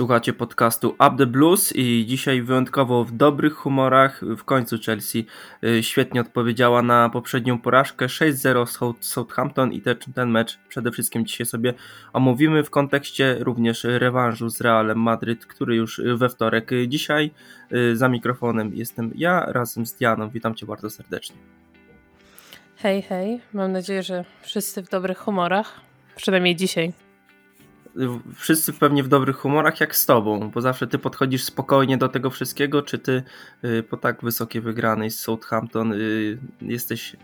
Słuchacie podcastu Up the Blues i dzisiaj wyjątkowo w dobrych humorach. W końcu Chelsea y, świetnie odpowiedziała na poprzednią porażkę 6-0 z Southampton i ten mecz przede wszystkim dzisiaj sobie omówimy w kontekście również rewanżu z Realem Madryt, który już we wtorek. Dzisiaj y, za mikrofonem jestem ja razem z Dianą. Witam Cię bardzo serdecznie. Hej, hej. Mam nadzieję, że wszyscy w dobrych humorach. Przynajmniej dzisiaj wszyscy pewnie w dobrych humorach jak z tobą, bo zawsze ty podchodzisz spokojnie do tego wszystkiego, czy ty y, po tak wysokiej wygranej z Southampton y, jesteś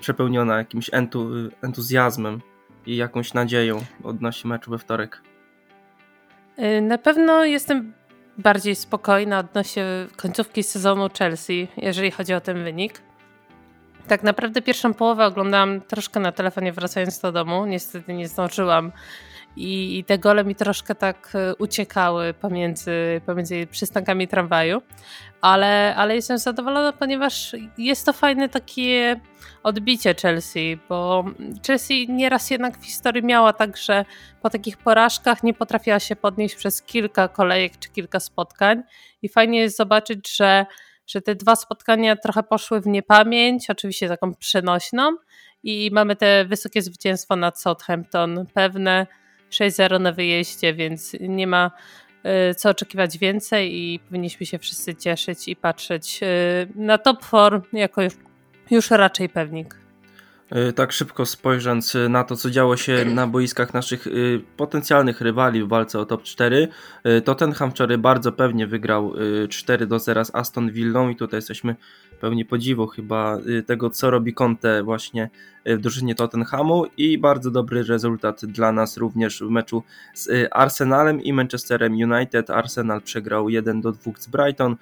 przepełniona jakimś entu, entuzjazmem i jakąś nadzieją odnośnie meczu we wtorek? Y, na pewno jestem bardziej spokojna odnośnie końcówki sezonu Chelsea, jeżeli chodzi o ten wynik. Tak naprawdę pierwszą połowę oglądałam troszkę na telefonie wracając do domu. Niestety nie zdążyłam i, i te gole mi troszkę tak e, uciekały pomiędzy, pomiędzy przystankami tramwaju, ale, ale jestem zadowolona, ponieważ jest to fajne takie odbicie Chelsea, bo Chelsea nieraz jednak w historii miała tak, że po takich porażkach nie potrafiła się podnieść przez kilka kolejek czy kilka spotkań. I fajnie jest zobaczyć, że że te dwa spotkania trochę poszły w niepamięć, oczywiście taką przenośną. I mamy te wysokie zwycięstwo nad Southampton, pewne 6-0 na wyjeździe, więc nie ma y, co oczekiwać więcej i powinniśmy się wszyscy cieszyć i patrzeć y, na top 4 jako już raczej pewnik. Y, tak szybko spojrząc na to, co działo się na boiskach naszych potencjalnych rywali w walce o top 4, Tottenham wczoraj bardzo pewnie wygrał 4 do 0 z Aston Villą i tutaj jesteśmy pełni podziwu chyba y, tego, co robi Conte właśnie y, w drużynie Tottenhamu i bardzo dobry rezultat dla nas również w meczu z y, Arsenalem i Manchesterem United. Arsenal przegrał 1 do 2 z Brighton.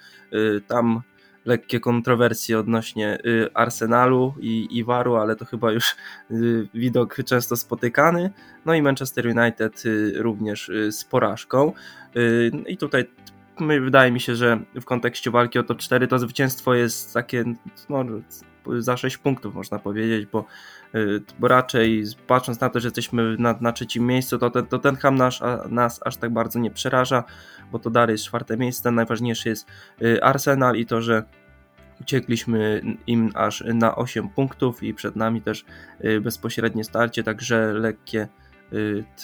Tam lekkie kontrowersje odnośnie Arsenalu i Iwaru, ale to chyba już widok często spotykany. No i Manchester United również z porażką. I tutaj wydaje mi się, że w kontekście walki o top 4 to zwycięstwo jest takie no, za 6 punktów można powiedzieć, bo, y, bo raczej patrząc na to, że jesteśmy na, na trzecim miejscu, to, ten, Tenham nas, nas aż tak bardzo nie przeraża, bo to dalej jest czwarte miejsce, najważniejszy jest y, Arsenal i to, że uciekliśmy im aż na 8 punktów i przed nami też y, bezpośrednie starcie, także lekkie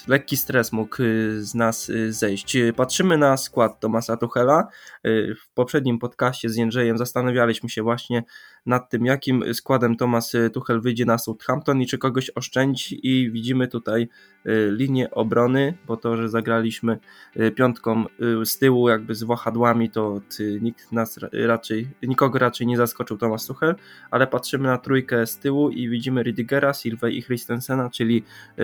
lekki stres mógł y, z nas y, zejść. Patrzymy na skład Tomasa Tuchela. W poprzednim podcaście z Jędrzejem zastanawialiśmy się właśnie nad tym, jakim składem Tomas Tuchel wyjdzie na Southampton i czy kogoś oszczędzi. I widzimy tutaj linię obrony, bo to, że zagraliśmy piątką z tyłu jakby z wahadłami, to nikt nas raczej, nikogo raczej nie zaskoczył Tomas Tuchel, ale patrzymy na trójkę z tyłu i widzimy Rüdigera, Silve i Christensena, czyli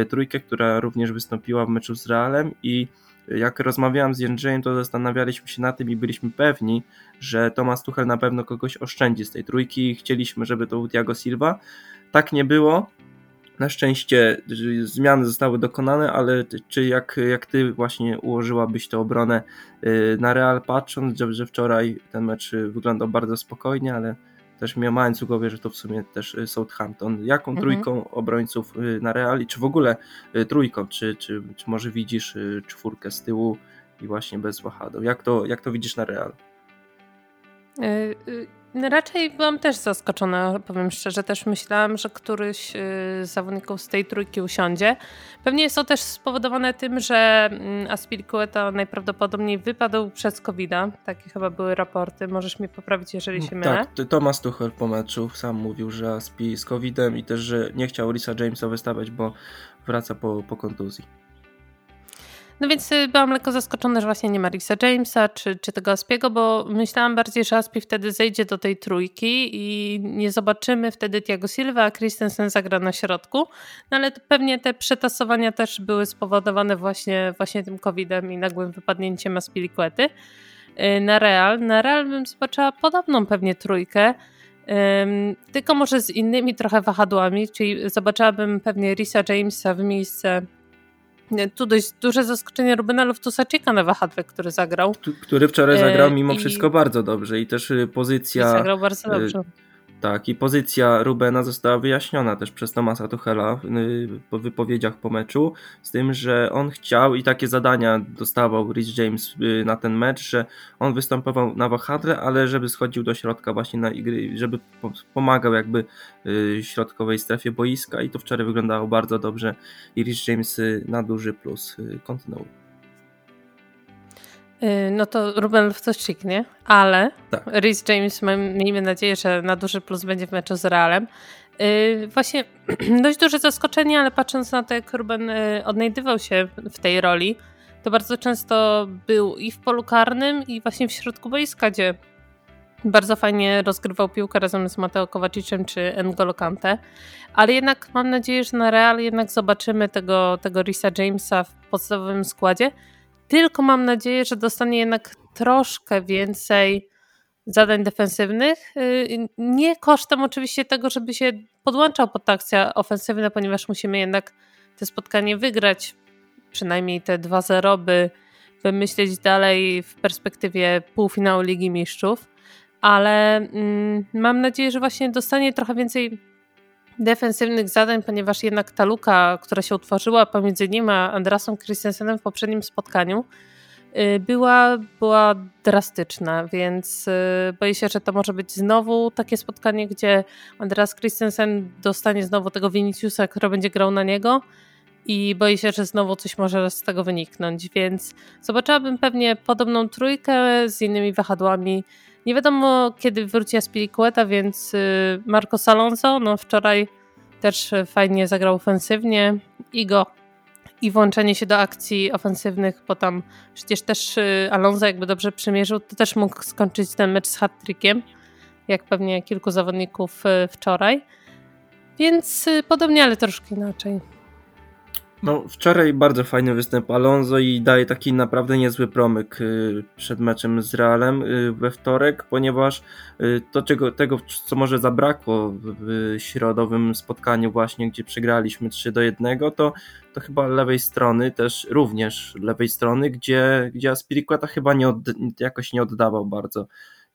trójkę, która również wystąpiła w meczu z Realem i jak rozmawiałem z Jędrzejem, to zastanawialiśmy się na tym i byliśmy pewni, że Tomasz Tuchel na pewno kogoś oszczędzi z tej trójki chcieliśmy, żeby to był Thiago Silva. Tak nie było. Na szczęście zmiany zostały dokonane, ale czy jak, jak ty właśnie ułożyłabyś tę obronę y, na Real, patrząc, że, że wczoraj ten mecz wyglądał bardzo spokojnie, ale też miałem w głowie, że to w sumie też y, Southampton. Jaką mhm. trójką obrońców y, na Reali, czy w ogóle y, trójką, czy, czy, czy może widzisz czwórkę z tyłu i właśnie bez wahadeł? Jak to, jak to widzisz na Real? No raczej byłam też zaskoczona, powiem szczerze. Też myślałam, że któryś y, z zawodników z tej trójki usiądzie. Pewnie jest to też spowodowane tym, że mm, Aspilicueta najprawdopodobniej wypadł przez covid -a. Takie chyba były raporty. Możesz mnie poprawić, jeżeli się mylę. Tak, Thomas Tuchel po meczu sam mówił, że Aspi z COVID-em i też, że nie chciał Risa Jamesa wystawiać, bo wraca po, po kontuzji. No więc y, byłam lekko zaskoczona, że właśnie nie ma Risa Jamesa czy, czy tego Aspiego, bo myślałam bardziej, że Aspi wtedy zejdzie do tej trójki i nie zobaczymy wtedy Tiago Silva, a Christensen zagra na środku. No ale pewnie te przetasowania też były spowodowane właśnie, właśnie tym COVID-em i nagłym wypadnięciem Aspilicuety. Y, na Real. Na Real bym zobaczyła podobną pewnie trójkę, tylko może z innymi trochę wahadłami, czyli zobaczyłabym pewnie Risa Jamesa w miejsce tu dość duże zaskoczenie Rubena Loftusa-Cheeka na wahadle, który zagrał. Który wczoraj zagrał e, mimo I... wszystko bardzo dobrze i też y, pozycja... I zagrał bardzo dobrze. Tak, i pozycja Rubena została wyjaśniona też przez Tomasa Tuchela y, po wypowiedziach po meczu, z tym, że on chciał i takie zadania dostawał Rich James y, na ten mecz, że on występował na wahadle, ale żeby schodził do środka właśnie na igry, żeby pomagał jakby y, środkowej strefie boiska i to wczoraj wyglądało bardzo dobrze i Rich James na duży plus. Kontynuuj. Y, no to Ruben Loftus-Cheek, nie? Ale tak. Rhys James, miejmy nadzieję, że na duży plus będzie w meczu z Realem. Yy, właśnie dość duże zaskoczenie, ale patrząc na to, jak Ruben yy, odnajdywał się w tej roli, to bardzo często był i w polu karnym, i właśnie w środku boiska, gdzie bardzo fajnie rozgrywał piłkę razem z Mateo Kowaczyczem czy N'Golo Kante. Ale jednak mam nadzieję, że na Real jednak zobaczymy tego, tego Risa Jamesa w podstawowym składzie, tylko mam nadzieję, że dostanie jednak troszkę więcej zadań defensywnych. Y, nie kosztem oczywiście tego, żeby się podłączał pod akcje ofensywne, ponieważ musimy jednak te spotkanie wygrać, przynajmniej te 2-0, by, by myśleć dalej w perspektywie półfinału Ligi Mistrzów. Ale mm, mam nadzieję, że właśnie dostanie trochę więcej defensywnych zadań, ponieważ jednak ta luka, która się utworzyła pomiędzy nim a Andrasem Christensenem w poprzednim spotkaniu, y, była, była drastyczna, więc y, boję się, że to może być znowu takie spotkanie, gdzie Andreas Christensen dostanie znowu tego Viniciusa, który będzie grał na niego i boję się, że znowu coś może z tego wyniknąć, więc zobaczyłabym pewnie podobną trójkę z innymi wahadłami nie wiadomo, kiedy wróci Aspilicueta, więc y, Marco Alonso, no wczoraj też fajnie zagrał ofensywnie. Igo i włączenie się do akcji ofensywnych, bo tam przecież też y, Alonso jakby dobrze przymierzył, to też mógł skończyć ten mecz z hat-trickiem, jak pewnie kilku zawodników y, wczoraj. Więc podobnie, ale troszkę inaczej. No, wczoraj bardzo fajny występ Alonso i daje taki naprawdę niezły promyk y, przed meczem z Realem y, we wtorek, ponieważ y, to czego, tego, co może zabrakło w środowym spotkaniu właśnie, gdzie przegraliśmy 3 do 1, to, to chyba lewej strony też, również lewej strony, gdzie, gdzie Aspiriqueta chyba nie od, jakoś nie oddawał bardzo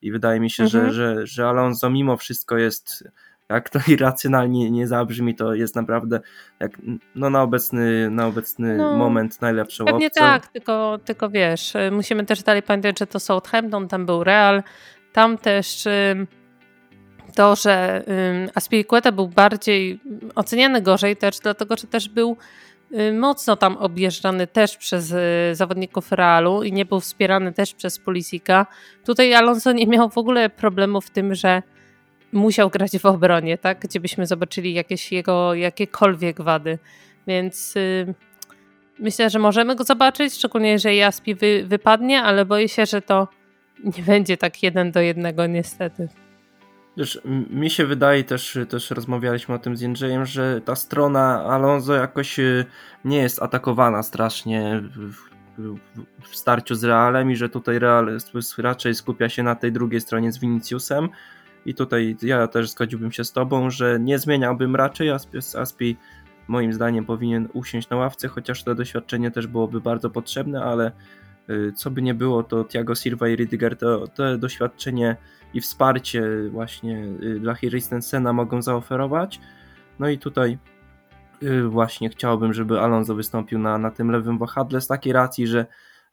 i wydaje mi się, mhm. że, że, że Alonso mimo wszystko jest jak to irracjonalnie nie zabrzmi, to jest naprawdę jak, no, na obecny, na obecny no, moment najlepszą pewnie opcją. tak, tylko, tylko wiesz, musimy też dalej pamiętać, że to Southampton, tam był Real, tam też to, że Aspilicueta był bardziej oceniany gorzej też, dlatego, że też był mocno tam objeżdżany też przez y, zawodników Realu i nie był wspierany też przez Polisika. Tutaj Alonso nie miał w ogóle problemu w tym, że musiał grać w obronie, tak? Gdzie byśmy zobaczyli jakieś jego jakiekolwiek wady. Więc yy, myślę, że możemy go zobaczyć, szczególnie jeżeli Jaspi wy, wypadnie, ale boję się, że to nie będzie tak jeden do jednego niestety. Wiesz, mi się wydaje też, też rozmawialiśmy o tym z Jędrzejem, że ta strona Alonso jakoś y, nie jest atakowana strasznie w starciu z Realem i że tutaj Real raczej skupia się na tej drugiej stronie z Viniciusem i tutaj ja też zgodziłbym się z Tobą, że nie zmieniałbym raczej Aspi, moim zdaniem powinien usiąść na ławce, chociaż to doświadczenie też byłoby bardzo potrzebne, ale y, co by nie było, to Thiago Silva i Rydiger to, to doświadczenie i wsparcie właśnie y, dla Christensena mogą zaoferować. No i tutaj y, właśnie chciałbym, żeby Alonso wystąpił na, na tym lewym wahadle z takiej racji, że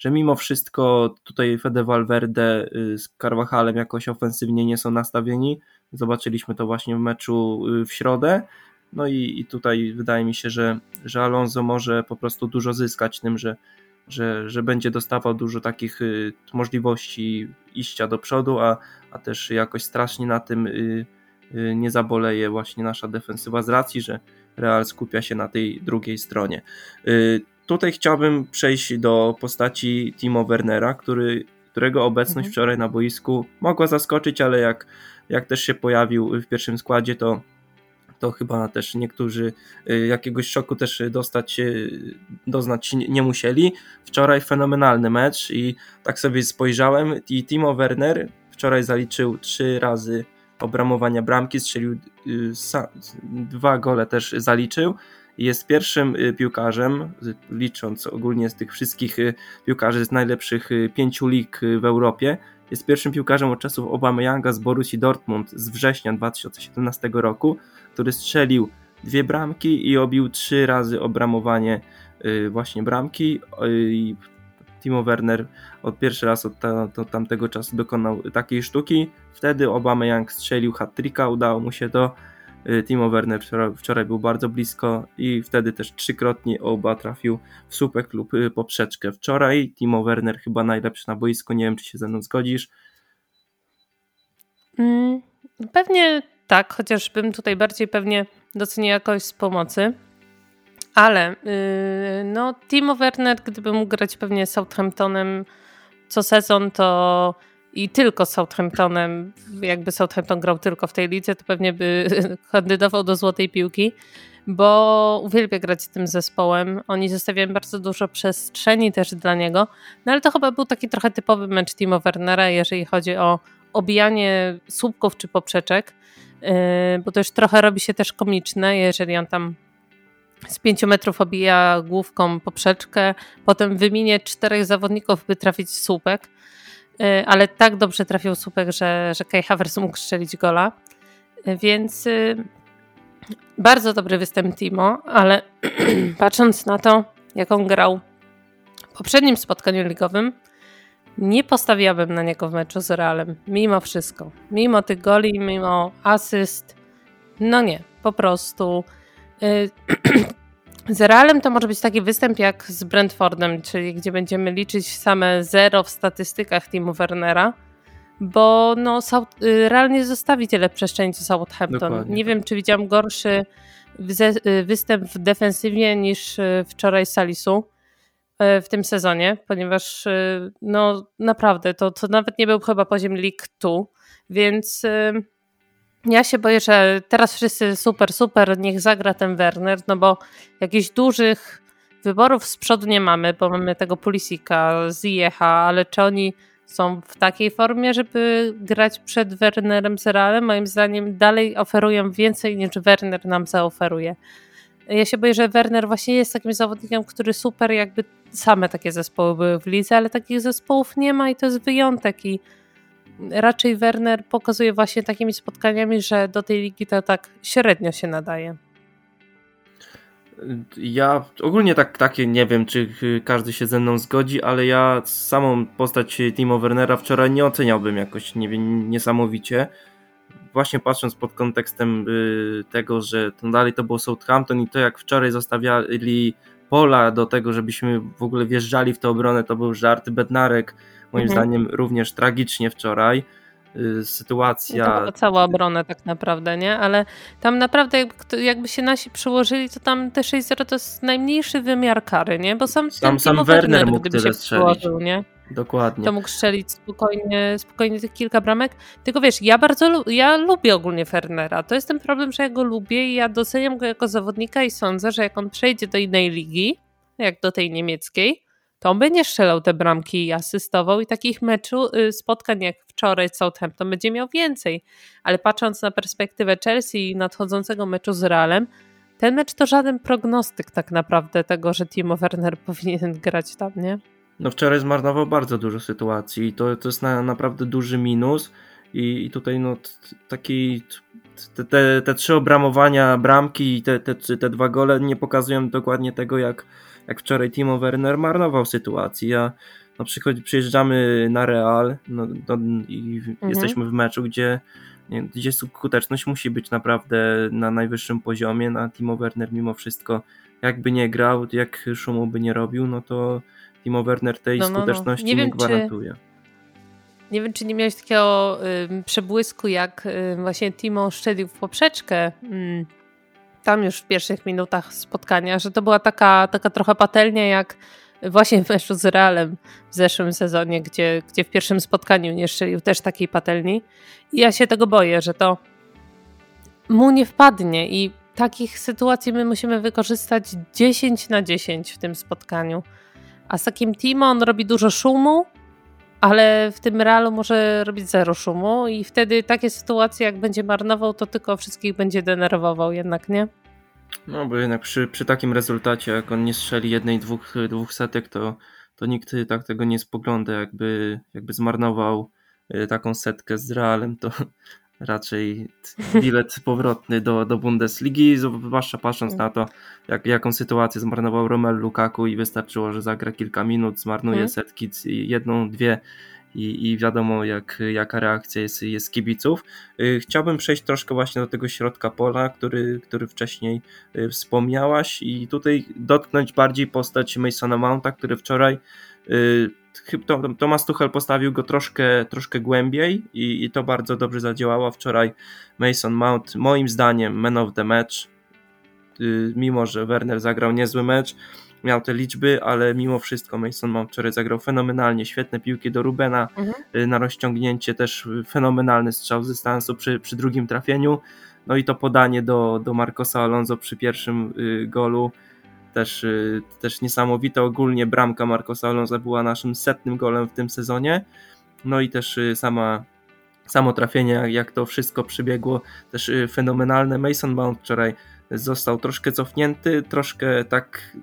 że mimo wszystko tutaj Fede Valverde y, z Carvajalem jakoś ofensywnie nie są nastawieni. Zobaczyliśmy to właśnie w meczu y, w środę. No i, i tutaj wydaje mi się, że, że Alonso może po prostu dużo zyskać tym, że, że, że będzie dostawał dużo takich y, możliwości iścia do przodu, a, a też jakoś strasznie na tym nie zaboleje właśnie nasza defensywa z racji, że Real skupia się na tej drugiej stronie. Tutaj chciałbym przejść do postaci Timo Wernera, który, którego obecność mhm. wczoraj na boisku mogła zaskoczyć, ale jak, jak też się pojawił w pierwszym składzie, to, to chyba też niektórzy y, jakiegoś szoku też dostać, y, doznać nie musieli. Wczoraj fenomenalny mecz i tak sobie spojrzałem i Timo Werner wczoraj zaliczył trzy razy obramowania bramki, strzelił y, dwa gole też zaliczył jest pierwszym y, piłkarzem, licząc ogólnie z tych wszystkich y, piłkarzy z najlepszych y, pięciu lig w Europie, jest pierwszym piłkarzem od czasów Obama-Younga z Borussii Dortmund z września 2017 roku, który strzelił dwie bramki i obił trzy razy obramowanie właśnie bramki. Timo Werner od pierwszy raz od, ta, tamtego czasu dokonał takiej sztuki. Wtedy Obama Young strzelił hat-tricka, udało mu się to. Y, Timo Werner wczoraj, był bardzo blisko i wtedy też trzykrotnie oba trafił w słupek lub poprzeczkę. Wczoraj Timo Werner chyba najlepszy na boisku, nie wiem czy się ze mną zgodzisz. Mm, pewnie tak, chociaż bym tutaj bardziej pewnie doceniła jakoś z pomocy. Ale yy, no, Timo Werner, gdyby mógł grać pewnie Southamptonem co sezon, to i tylko Southamptonem, jakby Southampton grał tylko w tej lidze, to pewnie by kandydował do złotej piłki, bo uwielbia grać z tym zespołem. Oni zostawiają bardzo dużo przestrzeni też dla niego, no ale to chyba był taki trochę typowy mecz Timo Wernera, jeżeli chodzi o obijanie słupków czy poprzeczek, yy, bo to już trochę robi się też komiczne, jeżeli on tam z pięciu metrów obija główką poprzeczkę, potem wyminie czterech zawodników, by trafić w słupek, ale tak dobrze trafił słupek, że, że Kai Havertz mógł strzelić gola, yy, więc bardzo dobry występ Timo, ale patrząc na to, jak on grał w poprzednim spotkaniu ligowym, nie postawiłabym na niego w meczu z Realem, mimo wszystko. Mimo tych goli, mimo asyst. No nie, po prostu. Y, z Realem to może być taki występ jak z Brentfordem, czyli gdzie będziemy liczyć same zero w statystykach Timu Wernera, bo no, y, Real nie zostawi tyle przestrzeni co Southampton. Dokładnie. Nie wiem, czy widziałam gorszy y, występ w defensywie niż wczoraj Salisu. W tym sezonie, ponieważ no naprawdę to, to nawet nie był chyba poziom League 2, więc ja się boję, że teraz wszyscy super, super, niech zagra ten Werner, no bo jakichś dużych wyborów z przodu nie mamy, bo mamy tego Pulisika, Ziecha, ale czy oni są w takiej formie, żeby grać przed Wernerem z Realem? Moim zdaniem dalej oferują więcej niż Werner nam zaoferuje. Ja się boję, że Werner właśnie jest takim zawodnikiem, który super jakby same takie zespoły były w lidze, ale takich zespołów nie ma i to jest wyjątek i raczej Werner pokazuje właśnie takimi spotkaniami, że do tej ligi to tak średnio się nadaje. Ja ogólnie tak, takie nie wiem, czy każdy się ze mną zgodzi, ale ja samą postać Timo Wernera wczoraj nie oceniałbym jakoś nie wiem, niesamowicie właśnie patrząc pod kontekstem y, tego, że to dalej to było Southampton i to jak wczoraj zostawiali pola do tego, żebyśmy w ogóle wjeżdżali w tę obronę, to był żart. Bednarek moim mhm. zdaniem również tragicznie wczoraj. Y, sytuacja. To była cała obrona tak naprawdę, nie? Ale tam naprawdę jakby, jakby się nasi przyłożyli, to tam te 6-0 to jest najmniejszy wymiar kary, nie? Bo sam, sam, sam Werner, Werner mógł tyle strzelić. nie? Dokładnie. To mógł strzelić spokojnie, spokojnie tych kilka bramek. Tylko wiesz, ja bardzo ja lubię ogólnie Fernera. To jest ten problem, że ja go lubię i ja doceniam go jako zawodnika i sądzę, że jak on przejdzie do innej ligi, jak do tej niemieckiej, to on będzie strzelał te bramki i asystował i takich meczu, y, spotkań jak wczoraj Southampton będzie miał więcej. Ale patrząc na perspektywę Chelsea i nadchodzącego meczu z Realem, ten mecz to żaden prognostyk tak naprawdę tego, że Timo Werner powinien grać tam, nie? no wczoraj zmarnował bardzo dużo sytuacji i to, to jest na, naprawdę duży minus i, i tutaj no taki te, te, te, trzy obramowania bramki i te, te, te dwa gole nie pokazują dokładnie tego jak, jak wczoraj Timo Werner marnował sytuacji. Ja na przykład przyjeżdżamy na Real no, no, i mhm. jesteśmy w meczu, gdzie gdzie skuteczność musi być naprawdę na najwyższym poziomie, na Timo Werner mimo wszystko jakby nie grał, jak szumu by nie robił, no to Timo Werner tej no, no, no. skuteczności nie, nie gwarantuje. Czy, nie wiem, czy nie miałeś takiego y, przebłysku, jak y, właśnie Timo szczelił w poprzeczkę tam już w pierwszych minutach spotkania, że to była taka, taka trochę patelnia jak właśnie w meczu z Realem w zeszłym sezonie, gdzie, gdzie w pierwszym spotkaniu nie szczelił też takiej patelni. I ja się tego boję, że to mu nie wpadnie i takich sytuacji my musimy wykorzystać 10 na 10 w tym spotkaniu. A z takim Timo on robi dużo szumu, ale w tym realu może robić zero szumu i wtedy takie sytuacje, jak będzie marnował, to tylko wszystkich będzie denerwował jednak, nie? No, bo jednak przy, przy takim rezultacie, jak on nie strzeli jednej, dwóch, dwóch setek, to, to nikt tak tego nie spogląda, jakby, jakby zmarnował taką setkę z Realem, to raczej bilet powrotny do, do Bundesligi, zwłaszcza patrząc na to, jak, jaką sytuację zmarnował Romelu Lukaku i wystarczyło, że zagra kilka minut, zmarnuje hmm. setki, jedną, dwie i, i wiadomo jak, jaka reakcja jest, jest kibiców. Y, chciałbym przejść troszkę właśnie do tego środka pola, który, który wcześniej y, wspomniałaś i tutaj dotknąć bardziej postać Masona Mounta, który wczoraj y, Tomasz Tuchel postawił go troszkę, troszkę głębiej i, i to bardzo dobrze zadziałało. Wczoraj Mason Mount, moim zdaniem, man of the match. Mimo, że Werner zagrał niezły mecz, miał te liczby, ale mimo wszystko Mason Mount wczoraj zagrał fenomenalnie, świetne piłki do Rubena mhm. na rozciągnięcie, też fenomenalny strzał z dystansu przy, przy drugim trafieniu, no i to podanie do, do Marcosa Alonso przy pierwszym y, golu, też, y, też niesamowite, ogólnie bramka Marcosa Alonso była naszym setnym golem w tym sezonie, no i też y, sama samo trafienie, jak to wszystko przybiegło, też fenomenalne. Mason Mount wczoraj został troszkę cofnięty, troszkę tak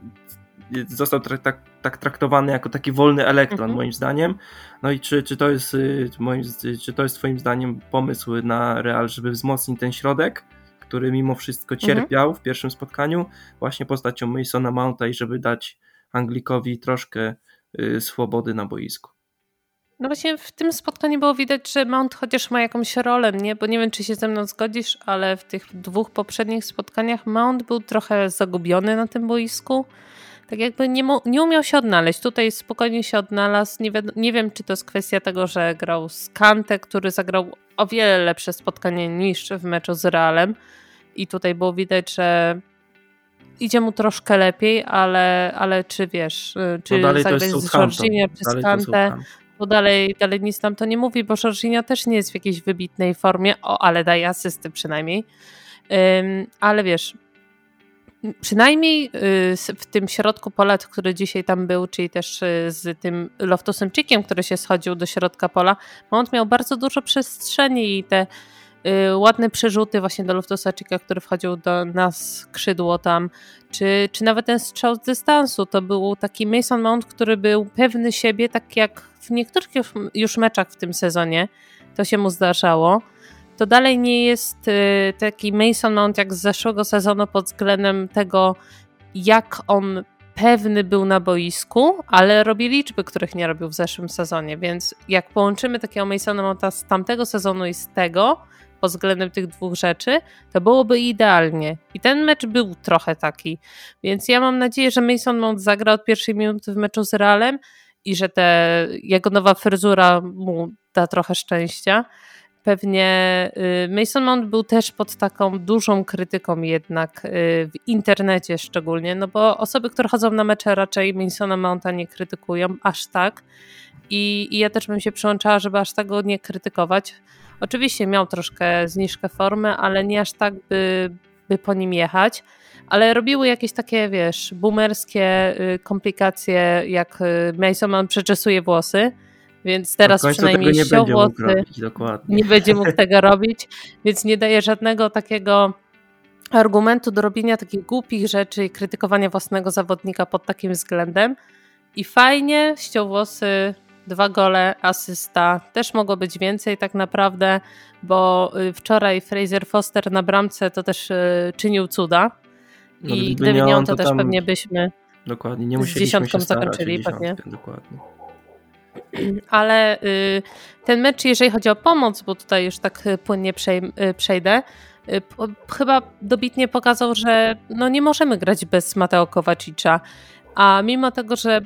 został tra tak, tak traktowany jako taki wolny elektron, mhm. moim zdaniem. No i czy, czy, to jest, y, moim, czy to jest Twoim zdaniem pomysł na Real, żeby wzmocnić ten środek, który mimo wszystko mhm. cierpiał mhm. w pierwszym spotkaniu, właśnie postacią Masona Mounta i żeby dać Anglikowi troszkę y, swobody na boisku? No właśnie w tym spotkaniu było widać, że Mount chociaż ma jakąś rolę, nie? Bo nie wiem, czy się ze mną zgodzisz, ale w tych dwóch poprzednich spotkaniach Mount był trochę zagubiony na tym boisku tak jakby nie, nie umiał się odnaleźć. Tutaj spokojnie się odnalazł. Nie, nie wiem, czy to jest kwestia tego, że grał z Kante, który zagrał o wiele lepsze spotkanie niż w meczu z Realem. I tutaj było widać, że idzie mu troszkę lepiej, ale, ale czy wiesz, y, czy no zagrać z Jorginho, czy z Kante, bo dalej, dalej nic nam to nie mówi, bo Jorginho też nie jest w jakiejś wybitnej formie, o, ale daje asysty przynajmniej. Um, ale wiesz, przynajmniej y, w tym środku pola, który dzisiaj tam był, czyli też y, z tym Loftusem-Chikiem, który się schodził do środka pola, Mount miał bardzo dużo przestrzeni i te y, ładne przerzuty właśnie do Loftusa Chicka, który wchodził do nas skrzydło tam, czy, czy nawet ten strzał z dystansu, to był taki Mason Mount, który był pewny siebie, tak jak w niektórych już meczach w tym sezonie to się mu zdarzało to dalej nie jest y, taki Mason Mount jak z zeszłego sezonu pod względem tego, jak on pewny był na boisku, ale robi liczby, których nie robił w zeszłym sezonie, więc jak połączymy takiego Masona Mounta z tamtego sezonu i z tego, pod względem tych dwóch rzeczy, to byłoby idealnie. I ten mecz był trochę taki. Więc ja mam nadzieję, że Mason Mount zagra od pierwszej minuty w meczu z Realem i że te, jego nowa fryzura mu da trochę szczęścia. Pewnie y, Mason Mount był też pod taką dużą krytyką jednak y, w internecie szczególnie, no bo osoby, które chodzą na mecze raczej Masona Mounta nie krytykują aż tak. I, i ja też bym się przyłączała, żeby aż tak go nie krytykować. Oczywiście miał troszkę zniżkę formy, ale nie aż tak by, by po nim jechać. Ale robiły jakieś takie, wiesz, boomerskie y, komplikacje, jak Mason Mount przeczesuje włosy więc teraz przynajmniej nie ściął włosy, nie będzie mógł tego robić, więc nie daje żadnego takiego argumentu do robienia takich głupich rzeczy i krytykowania własnego zawodnika pod takim względem. I fajnie, ściął włosy, dwa gole, asysta. Też mogło być więcej tak naprawdę, bo y, wczoraj Fraser Foster na bramce to też y, czynił cuda. No, I gdyby nie on, to, to też pewnie byśmy dokładnie, nie z dziesiątką zakończyli pewnie. Dokładnie. Ale y, ten mecz, jeżeli chodzi o pomoc, bo tutaj już tak y, płynnie y, przejdę, chyba dobitnie pokazał, że no nie możemy grać bez Mateo Kowaczicza. A mimo tego, że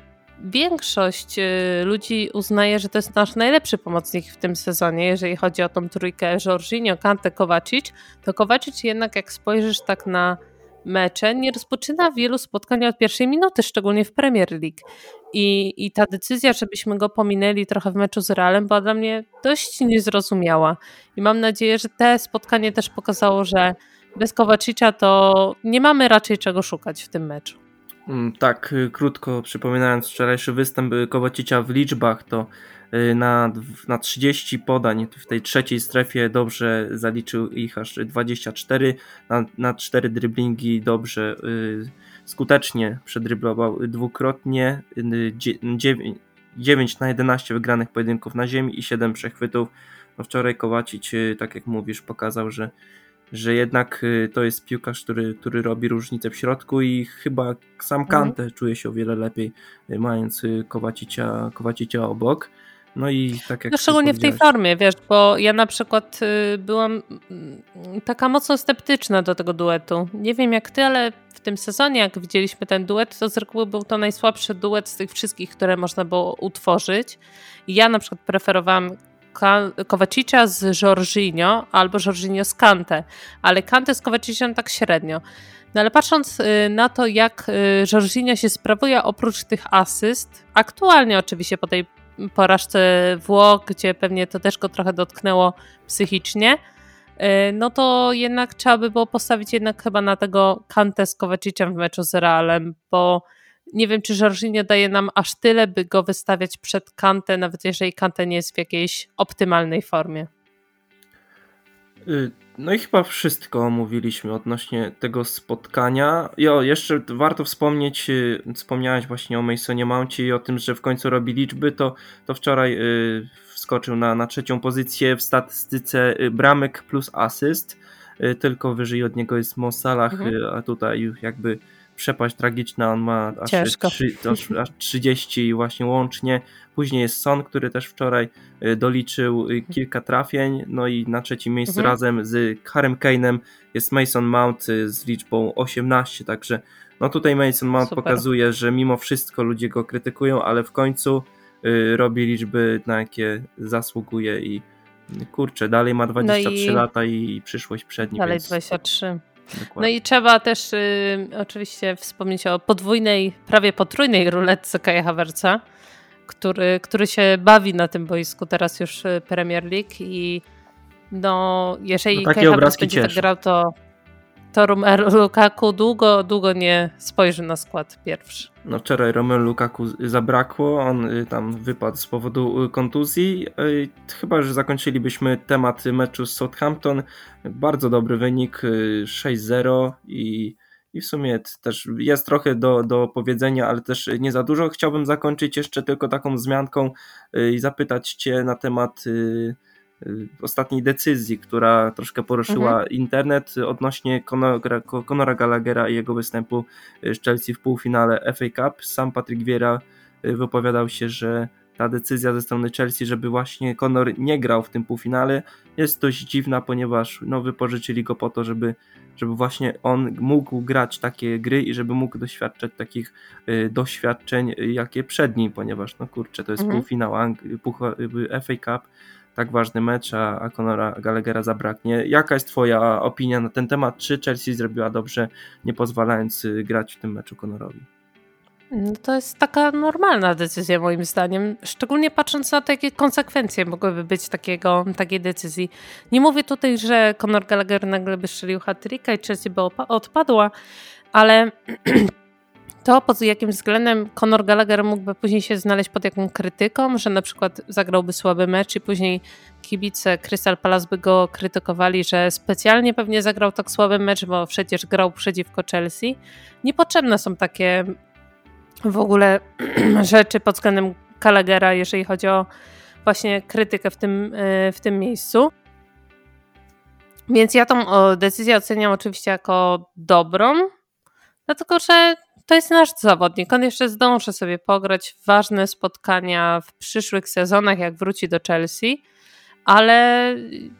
większość ludzi uznaje, że to jest nasz najlepszy pomocnik w tym sezonie, jeżeli chodzi o tą trójkę Jorginho, Kante, Kowacic, to Kowacic jednak jak spojrzysz tak na mecze nie rozpoczyna wielu spotkań od pierwszej minuty, szczególnie w Premier League. I, I ta decyzja, żebyśmy go pominęli trochę w meczu z Realem, była dla mnie dość niezrozumiała. I mam nadzieję, że te spotkanie też pokazało, że bez Kowacicza to nie mamy raczej czego szukać w tym meczu. Mm, tak, y, krótko przypominając wczorajszy występ Kowacicia w liczbach, to y, na, na 30 podań w tej trzeciej strefie dobrze zaliczył ich aż 24, na, na 4 driblingi dobrze y, skutecznie przedryblował dwukrotnie, 9 na 11 wygranych pojedynków na ziemi i 7 przechwytów. No wczoraj Kowacic, tak jak mówisz, pokazał, że, że jednak to jest piłkarz, który, który robi różnicę w środku i chyba sam mhm. Kante czuje się o wiele lepiej mając Kowacicia, Kowacicia obok. No i tak jak. No szczególnie w tej formie, wiesz, bo ja na przykład y, byłam mm, taka mocno sceptyczna do tego duetu. Nie wiem jak ty, ale w tym sezonie, jak widzieliśmy ten duet, to z reguły był to najsłabszy duet z tych wszystkich, które można było utworzyć. Ja na przykład preferowałam Kowacicza z Jorginho albo Jorginho z Kante, ale Kante z Kowaciciem tak średnio. No ale patrząc y, na to, jak y, Jorginho się sprawuje oprócz tych asyst, aktualnie oczywiście po tej porażce Włoch, gdzie pewnie to też go trochę dotknęło psychicznie, y, no to jednak trzeba by było postawić jednak chyba na tego Kante z Kowaciciem w meczu z Realem, bo nie wiem, czy Jorginho daje nam aż tyle, by go wystawiać przed Kante, nawet jeżeli Kante nie jest w jakiejś optymalnej formie. Y, no i chyba wszystko omówiliśmy odnośnie tego spotkania. Jo, jeszcze warto wspomnieć, y, wspomniałeś właśnie o Masonie Mountie i o tym, że w końcu robi liczby, to, to wczoraj y, wskoczył na, na trzecią pozycję w statystyce bramek plus asyst, tylko wyżej od niego jest Mo Salah, mhm. A tutaj jakby przepaść tragiczna, on ma aż, 3, aż, aż 30 właśnie łącznie. Później jest Son, który też wczoraj y, doliczył y, kilka trafień, no i na trzecim miejscu mhm. razem z Harem Kane'em jest Mason Mount y, z liczbą 18, także no tutaj Mason Mount Super. pokazuje, że mimo wszystko ludzie go krytykują, ale w końcu robi liczby, na jakie zasługuje i kurczę, dalej ma 23 no i... lata i, przyszłość przed nim. Dalej więc... 23. Dokładnie. No i trzeba też y, oczywiście wspomnieć o podwójnej, prawie potrójnej ruletce Kaja Havertza, który, który się bawi na tym boisku teraz już y, Premier League i no, jeżeli no, Kai Havertz będzie tak grał, to to Romelu Lukaku długo, długo nie spojrzy na skład pierwszy. No wczoraj Romelu Lukaku zabrakło, on y, tam wypadł z powodu y, kontuzji. Y, chyba, że zakończylibyśmy temat meczu z Southampton. Bardzo dobry wynik, 6-0 i i w sumie też jest trochę do, do powiedzenia, ale też nie za dużo. Chciałbym zakończyć jeszcze tylko taką wzmianką i zapytać Cię na temat ostatniej decyzji, która troszkę poruszyła mhm. internet odnośnie Conora, Conora Gallaghera i jego występu z Chelsea w półfinale FA Cup. Sam Patryk Wiera y, wypowiadał się, że ta decyzja ze strony Chelsea, żeby właśnie Conor nie grał w tym półfinale jest dość dziwna, ponieważ no, wypożyczyli go po to, żeby, żeby właśnie on mógł grać takie gry i żeby mógł doświadczać takich y, doświadczeń, jakie przed nim, ponieważ no kurczę, to jest mhm. półfinał Ang- FA Cup, tak ważny mecz, a, a Conora Gallaghera zabraknie. Jaka jest Twoja opinia na ten temat? Czy Chelsea zrobiła dobrze, nie pozwalając y, grać w tym meczu Conorowi? No to jest taka normalna decyzja moim zdaniem, szczególnie patrząc na to, jakie konsekwencje mogłyby być takiego, takiej decyzji. Nie mówię tutaj, że Conor Gallagher nagle by strzelił hat i Chelsea by odpadła, ale to, pod jakim względem Conor Gallagher mógłby później się znaleźć pod jaką krytyką, że na przykład zagrałby słaby mecz i później kibice Crystal Palace by go krytykowali, że specjalnie pewnie zagrał tak słaby mecz, bo przecież grał przeciwko Chelsea. Niepotrzebne są takie w ogóle rzeczy pod względem Gallaghera, jeżeli chodzi o właśnie krytykę w tym, e, w tym miejscu. Więc ja tą decyzję oceniam oczywiście jako dobrą, dlatego że to jest nasz zawodnik. On jeszcze zdąży sobie pograć ważne spotkania w przyszłych sezonach, jak wróci do Chelsea. Ale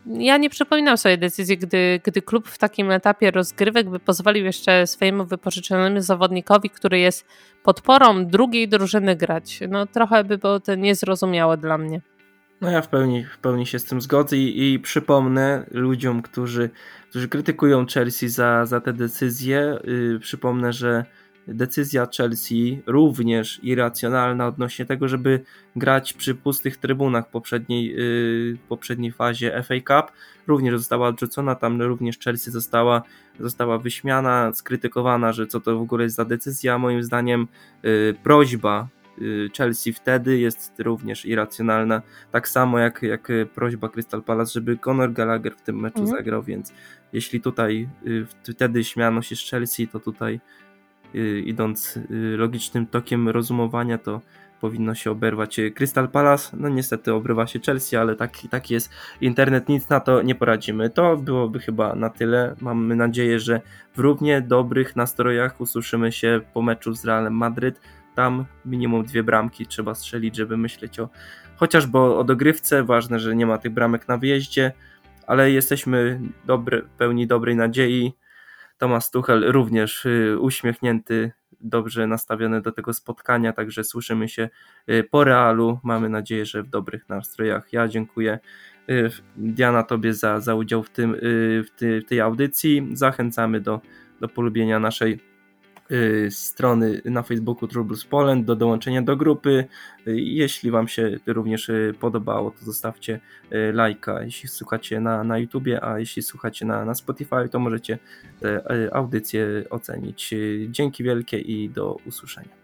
ja nie przypominam sobie decyzji, gdy, gdy klub w takim etapie rozgrywek by pozwolił jeszcze swojemu wypożyczonemu zawodnikowi, który jest podporą drugiej drużyny grać. No trochę by było to niezrozumiałe dla mnie. No ja w pełni, w pełni się z tym zgodzę i, i przypomnę ludziom, którzy, którzy krytykują Chelsea za, za te decyzje, yy, przypomnę, że decyzja Chelsea również irracjonalna odnośnie tego, żeby grać przy pustych trybunach poprzedniej, yy, poprzedniej fazie FA Cup również została odrzucona, tam również Chelsea została, została wyśmiana, skrytykowana, że co to w ogóle jest za decyzja. Moim zdaniem yy, prośba Chelsea wtedy jest również irracjonalna, tak samo jak, jak prośba Crystal Palace, żeby Conor Gallagher w tym meczu mhm. zagrał, więc jeśli tutaj y, wtedy śmiano się z Chelsea, to tutaj Y, idąc y, logicznym tokiem rozumowania, to powinno się oberwać Crystal Palace. No niestety obrywa się Chelsea, ale taki, taki jest internet, nic na to nie poradzimy. To byłoby chyba na tyle. Mamy nadzieję, że w równie dobrych nastrojach usłyszymy się po meczu z Realem Madryt. Tam minimum dwie bramki trzeba strzelić, żeby myśleć o chociażby o dogrywce. Ważne, że nie ma tych bramek na wyjeździe, ale jesteśmy dobry, pełni dobrej nadziei. Tomasz Tuchel również y, uśmiechnięty, dobrze nastawiony do tego spotkania, także słyszymy się y, po realu. Mamy nadzieję, że w dobrych nastrojach. Ja dziękuję y, Diana Tobie za, za udział w, tym, w, ty, w tej audycji. Zachęcamy do, do polubienia naszej strony na Facebooku Troubles Poland do dołączenia do grupy. Y, jeśli Wam się również y, podobało, to zostawcie lajka, jeśli słuchacie na, na YouTubie, a jeśli słuchacie na, na Spotify, to możecie te audycje ocenić. Dzięki wielkie i do usłyszenia.